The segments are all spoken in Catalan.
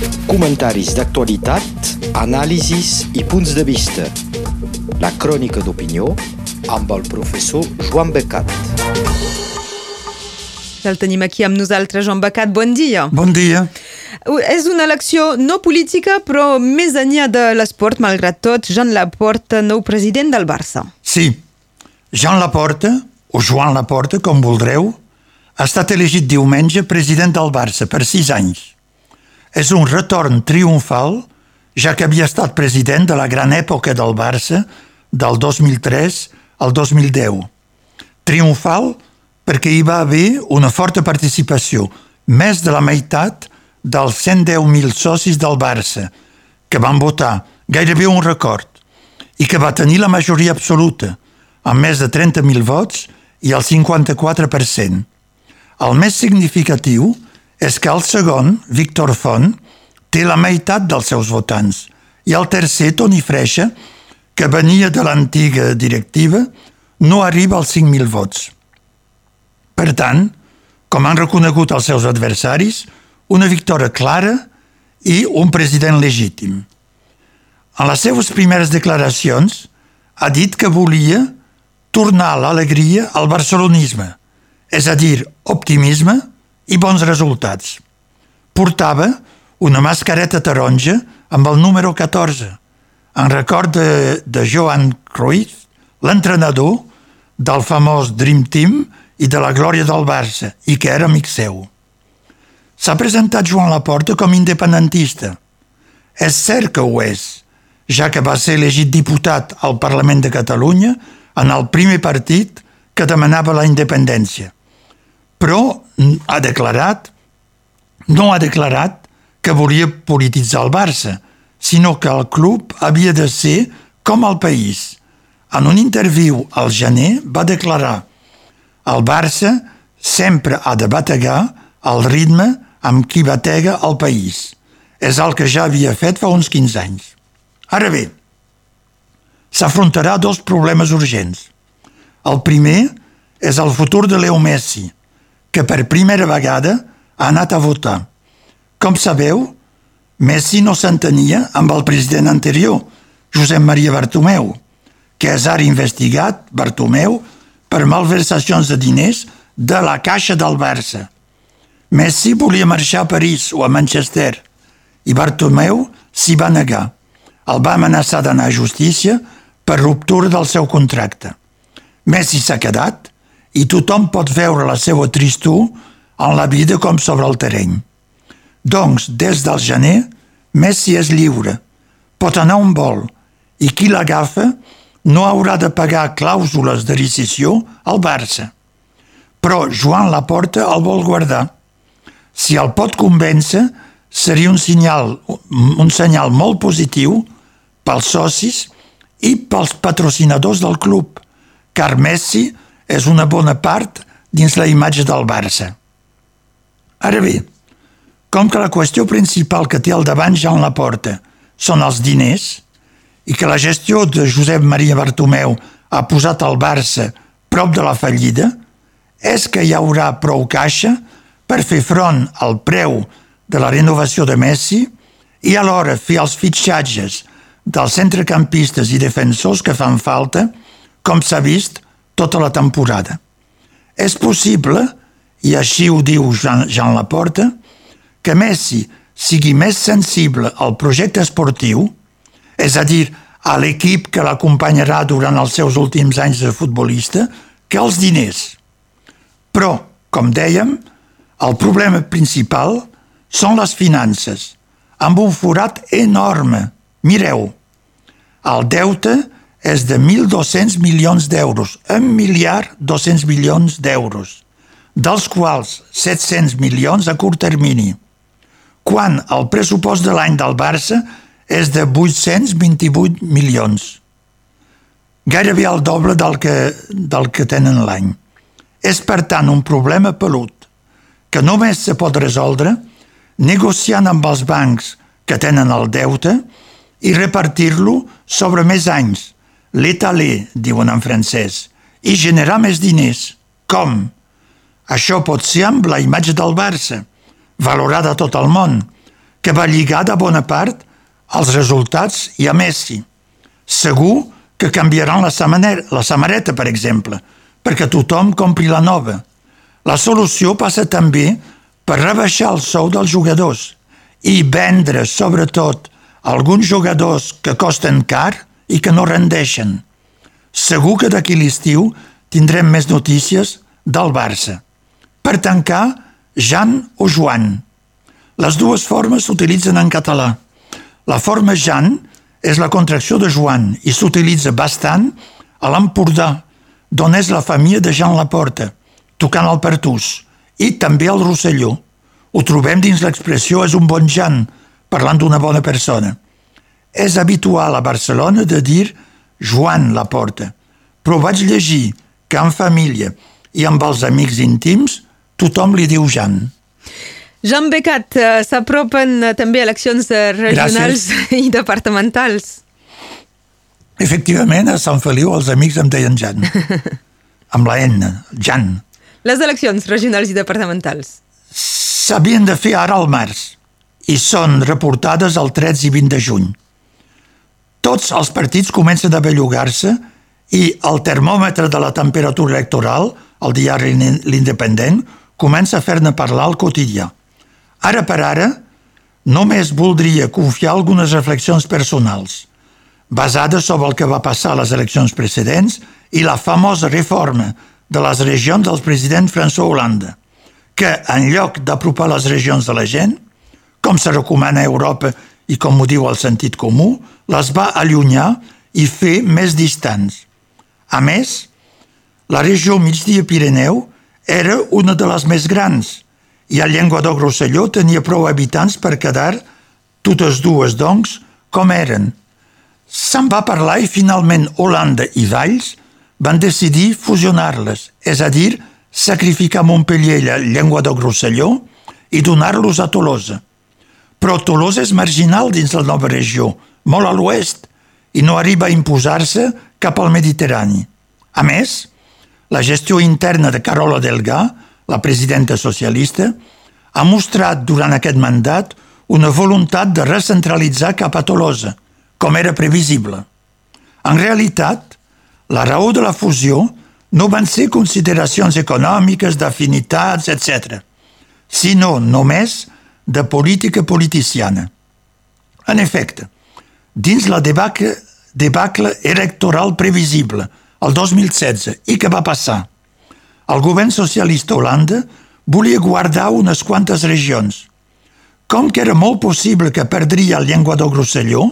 Comentaris d'actualitat, anàlisis i punts de vista. La crònica d'opinió amb el professor Joan Becat. Ja el tenim aquí amb nosaltres, Joan Becat. Bon dia. Bon dia. És una elecció no política, però més enllà de l'esport, malgrat tot, Jean Laporta, nou president del Barça. Sí, Jean Laporta, o Joan Laporta, com voldreu, ha estat elegit diumenge president del Barça per sis anys. És un retorn triomfal, ja que havia estat president de la gran època del Barça del 2003 al 2010. Triomfal perquè hi va haver una forta participació, més de la meitat dels 110.000 socis del Barça, que van votar gairebé un record, i que va tenir la majoria absoluta, amb més de 30.000 vots i el 54%. El més significatiu és que el segon, Víctor Font, té la meitat dels seus votants, i el tercer, Toni Freixa, que venia de l'antiga directiva, no arriba als 5.000 vots. Per tant, com han reconegut els seus adversaris, una victòria clara i un president legítim. En les seves primeres declaracions ha dit que volia tornar l'alegria al barcelonisme, és a dir, optimisme i bons resultats. Portava una mascareta taronja amb el número 14, en record de, de Johan Cruyff, l'entrenador del famós Dream Team i de la glòria del Barça, i que era amic seu. S'ha presentat Joan Laporta com independentista. És cert que ho és, ja que va ser elegit diputat al Parlament de Catalunya en el primer partit que demanava la independència. Però ha declarat, no ha declarat que volia polititzar el Barça, sinó que el club havia de ser com el país. En un interviu al gener va declarar el Barça sempre ha de bategar el ritme amb qui batega el país. És el que ja havia fet fa uns 15 anys. Ara bé, s'afrontarà dos problemes urgents. El primer és el futur de Leo Messi, que per primera vegada ha anat a votar. Com sabeu, Messi no s'entenia amb el president anterior, Josep Maria Bartomeu, que és ara investigat, Bartomeu, per malversacions de diners de la caixa del Barça. Messi volia marxar a París o a Manchester i Bartomeu s'hi va negar. El va amenaçar d'anar a justícia per ruptura del seu contracte. Messi s'ha quedat i tothom pot veure la seva tristor en la vida com sobre el terreny. Doncs, des del gener, Messi és lliure, pot anar on vol i qui l'agafa no haurà de pagar clàusules de rescisió al Barça. Però Joan Laporta el vol guardar si el pot convèncer, seria un senyal, un senyal molt positiu pels socis i pels patrocinadors del club, car Messi és una bona part dins la imatge del Barça. Ara bé, com que la qüestió principal que té al davant Jean Laporta són els diners i que la gestió de Josep Maria Bartomeu ha posat el Barça prop de la fallida, és que hi haurà prou caixa per fer front al preu de la renovació de Messi i alhora fer els fitxatges dels centrecampistes i defensors que fan falta, com s'ha vist tota la temporada. És possible, i així ho diu Jean, Jean Laporta, que Messi sigui més sensible al projecte esportiu, és a dir, a l'equip que l'acompanyarà durant els seus últims anys de futbolista, que els diners. Però, com dèiem, el problema principal són les finances, amb un forat enorme. Mireu, el deute és de 1.200 milions d'euros, 1 miliard 200 milions d'euros, dels quals 700 milions a curt termini, quan el pressupost de l'any del Barça és de 828 milions, gairebé el doble del que, del que tenen l'any. És, per tant, un problema pelut que només se pot resoldre negociant amb els bancs que tenen el deute i repartir-lo sobre més anys, l'étaler, diuen en francès, i generar més diners. Com? Això pot ser amb la imatge del Barça, valorada a tot el món, que va lligar de bona part als resultats i a Messi. Segur que canviaran la, samanera, la samareta, per exemple, perquè tothom compri la nova. La solució passa també per rebaixar el sou dels jugadors i vendre, sobretot, alguns jugadors que costen car i que no rendeixen. Segur que d'aquí l'estiu tindrem més notícies del Barça. Per tancar, Jan o Joan. Les dues formes s'utilitzen en català. La forma Jan és la contracció de Joan i s'utilitza bastant a l'Empordà, d'on és la família de Jean Laporta, tocant el Pertús, i també al Rosselló. Ho trobem dins l'expressió és un bon Jan, parlant d'una bona persona. És habitual a Barcelona de dir Joan Laporta, però vaig llegir que en família i amb els amics íntims tothom li diu Jan. Jean Becat, uh, s'apropen uh, també eleccions regionals Gràcies. i departamentals. Efectivament, a Sant Feliu els amics em deien Jan. amb la N, Jan. Les eleccions regionals i departamentals. S'havien de fer ara al març i són reportades el 13 i 20 de juny. Tots els partits comencen a bellugar-se i el termòmetre de la temperatura electoral, el diari L'Independent, comença a fer-ne parlar al quotidià. Ara per ara, només voldria confiar algunes reflexions personals, basades sobre el que va passar a les eleccions precedents i la famosa reforma de les regions del president François Hollande, que, en lloc d'apropar les regions de la gent, com se recomana a Europa i com ho diu el sentit comú, les va allunyar i fer més distants. A més, la regió migdia-Pirineu era una de les més grans i el Llenguadoc-Rosselló tenia prou habitants per quedar totes dues, doncs, com eren. Se'n va parlar i finalment Holanda i Valls van decidir fusionar-les, és a dir, sacrificar Montpellier i Llenguadoc-Rosselló i donar-los a Tolosa. Però Tolosa és marginal dins la nova regió, molt a l'oest, i no arriba a imposar-se cap al Mediterrani. A més, la gestió interna de Carola Delgà, la presidenta socialista, ha mostrat durant aquest mandat una voluntat de recentralitzar cap a Tolosa, com era previsible. En realitat, la raó de la fusió no van ser consideracions econòmiques, d'afinitats, etc., sinó només de política politiciana. En efecte, dins la debacle, debacle electoral previsible el 2016 i què va passar? El govern socialista Holanda volia guardar unes quantes regions. Com que era molt possible que perdria el Llenguadoc-Rosselló,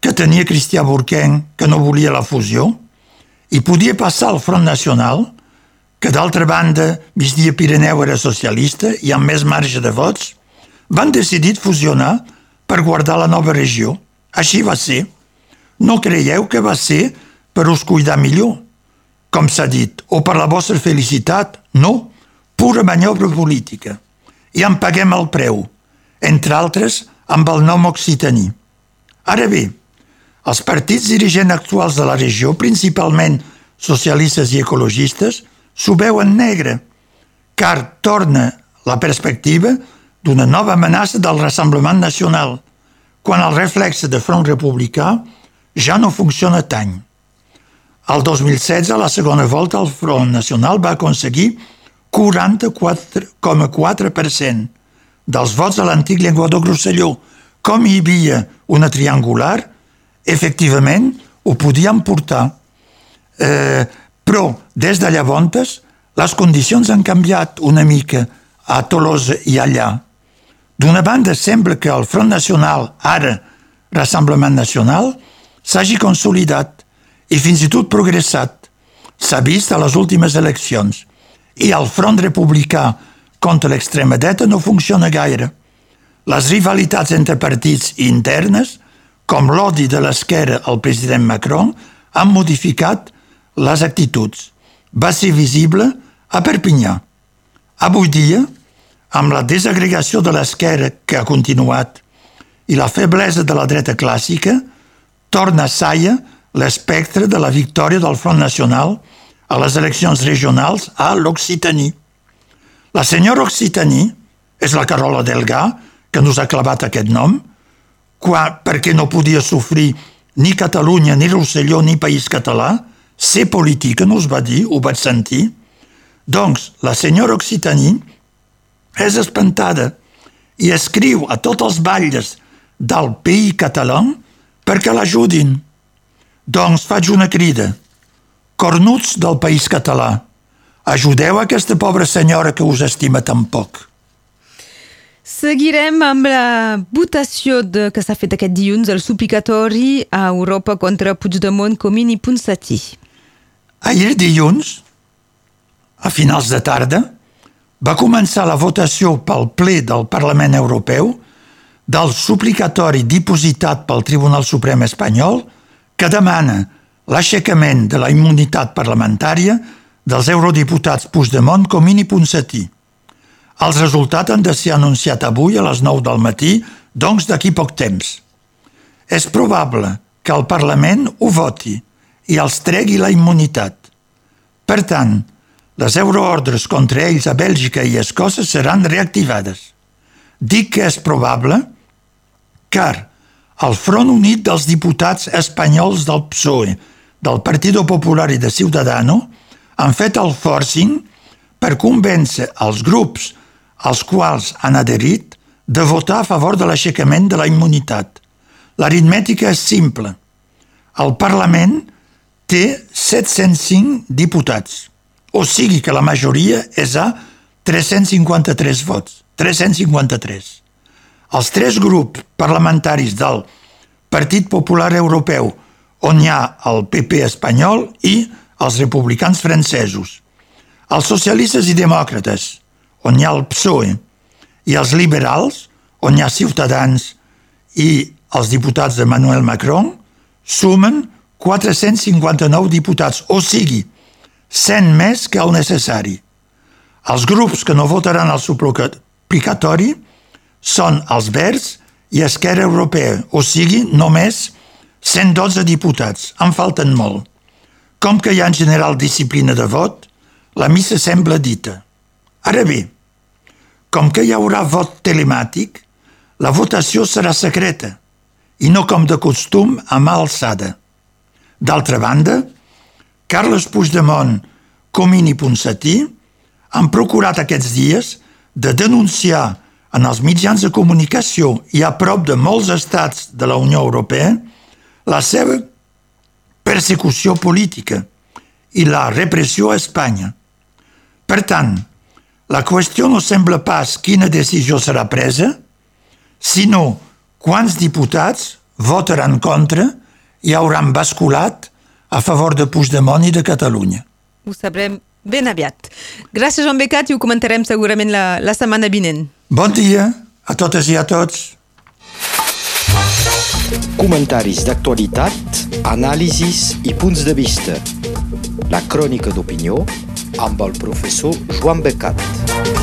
que tenia Cristià Burquenc, que no volia la fusió, i podia passar al Front Nacional, que d'altra banda Migdia Pirineu era socialista i amb més marge de vots, van decidir fusionar per guardar la nova regió. Així va ser. No creieu que va ser per us cuidar millor, com s'ha dit, o per la vostra felicitat. No, pura maniobra política. I en paguem el preu, entre altres amb el nom occitaní. Ara bé, els partits dirigents actuals de la regió, principalment socialistes i ecologistes, s'ho veuen negre, car torna la perspectiva d'una nova amenaça del Rassemblement Nacional, quan el reflexe de Front Republicà ja no funciona tant. El 2016, a la segona volta, el Front Nacional va aconseguir 44,4% dels vots a l'antic Llenguadoc-Rosselló. Com hi havia una triangular, efectivament ho podíem portar. Eh, però, des de llavors, les condicions han canviat una mica a Tolosa i allà. D'una banda, sembla que el Front Nacional, ara Rassemblement Nacional, s'hagi consolidat i fins i tot progressat. S'ha vist a les últimes eleccions. I el front republicà contra l'extrema dreta no funciona gaire. Les rivalitats entre partits internes, com l'odi de l'esquerra al president Macron, han modificat les actituds. Va ser visible a Perpinyà. Avui dia, amb la desagregació de l'esquerra que ha continuat i la feblesa de la dreta clàssica, torna a Saia l'espectre de la victòria del Front Nacional a les eleccions regionals a l'Occitaní. La senyora Occitaní és la Carola Delgà, que nos ha clavat aquest nom, qua, perquè no podia sofrir ni Catalunya, ni Rosselló, ni País Català, ser política, no us va dir, ho vaig sentir. Doncs la senyora Occitanie és espantada i escriu a tots els balles del país català perquè l'ajudin. Doncs faig una crida. Cornuts del país català, ajudeu aquesta pobra senyora que us estima tan poc. Seguirem amb la votació de, que s'ha fet aquest dilluns, el suplicatori a Europa contra Puigdemont, Comín i Ponsatí. Ahir dilluns, a finals de tarda, va començar la votació pel ple del Parlament Europeu del suplicatori dipositat pel Tribunal Suprem espanyol que demana l'aixecament de la immunitat parlamentària dels eurodiputats Puigdemont, Comín i Ponsatí. Els resultats han de ser anunciat avui a les 9 del matí, doncs d'aquí poc temps. És probable que el Parlament ho voti i els tregui la immunitat. Per tant, les euroordres contra ells a Bèlgica i Escòcia seran reactivades. Dic que és probable car el Front Unit dels Diputats Espanyols del PSOE, del Partido Popular i de Ciudadano han fet el forcing per convèncer els grups als quals han adherit de votar a favor de l'aixecament de la immunitat. L'aritmètica és simple. El Parlament té 705 diputats, o sigui que la majoria és a 353 vots. 353. Els tres grups parlamentaris del Partit Popular Europeu, on hi ha el PP espanyol i els republicans francesos, els socialistes i demòcrates, on hi ha el PSOE, i els liberals, on hi ha Ciutadans i els diputats de Manuel Macron, sumen 459 diputats, o sigui, 100 més que el necessari. Els grups que no votaran al suplicatori són els Verds i Esquerra Europea, o sigui, només 112 diputats. En falten molt. Com que hi ha en general disciplina de vot, la missa sembla dita. Ara bé, com que hi haurà vot telemàtic, la votació serà secreta i no com de costum a mà alçada. D'altra banda, Carles Puigdemont, Comín i Ponsatí han procurat aquests dies de denunciar en els mitjans de comunicació i a prop de molts estats de la Unió Europea la seva persecució política i la repressió a Espanya. Per tant, la qüestió no sembla pas quina decisió serà presa, sinó quants diputats votaran contra i hauran basculat a favor de Puigdemont i de Catalunya. Ho sabrem ben aviat. Gràcies, Joan Becat, i ho comentarem segurament la, la setmana vinent. Bon dia a totes i a tots. Comentaris d'actualitat, anàlisis i punts de vista. La crònica d'opinió amb el professor Joan Becat.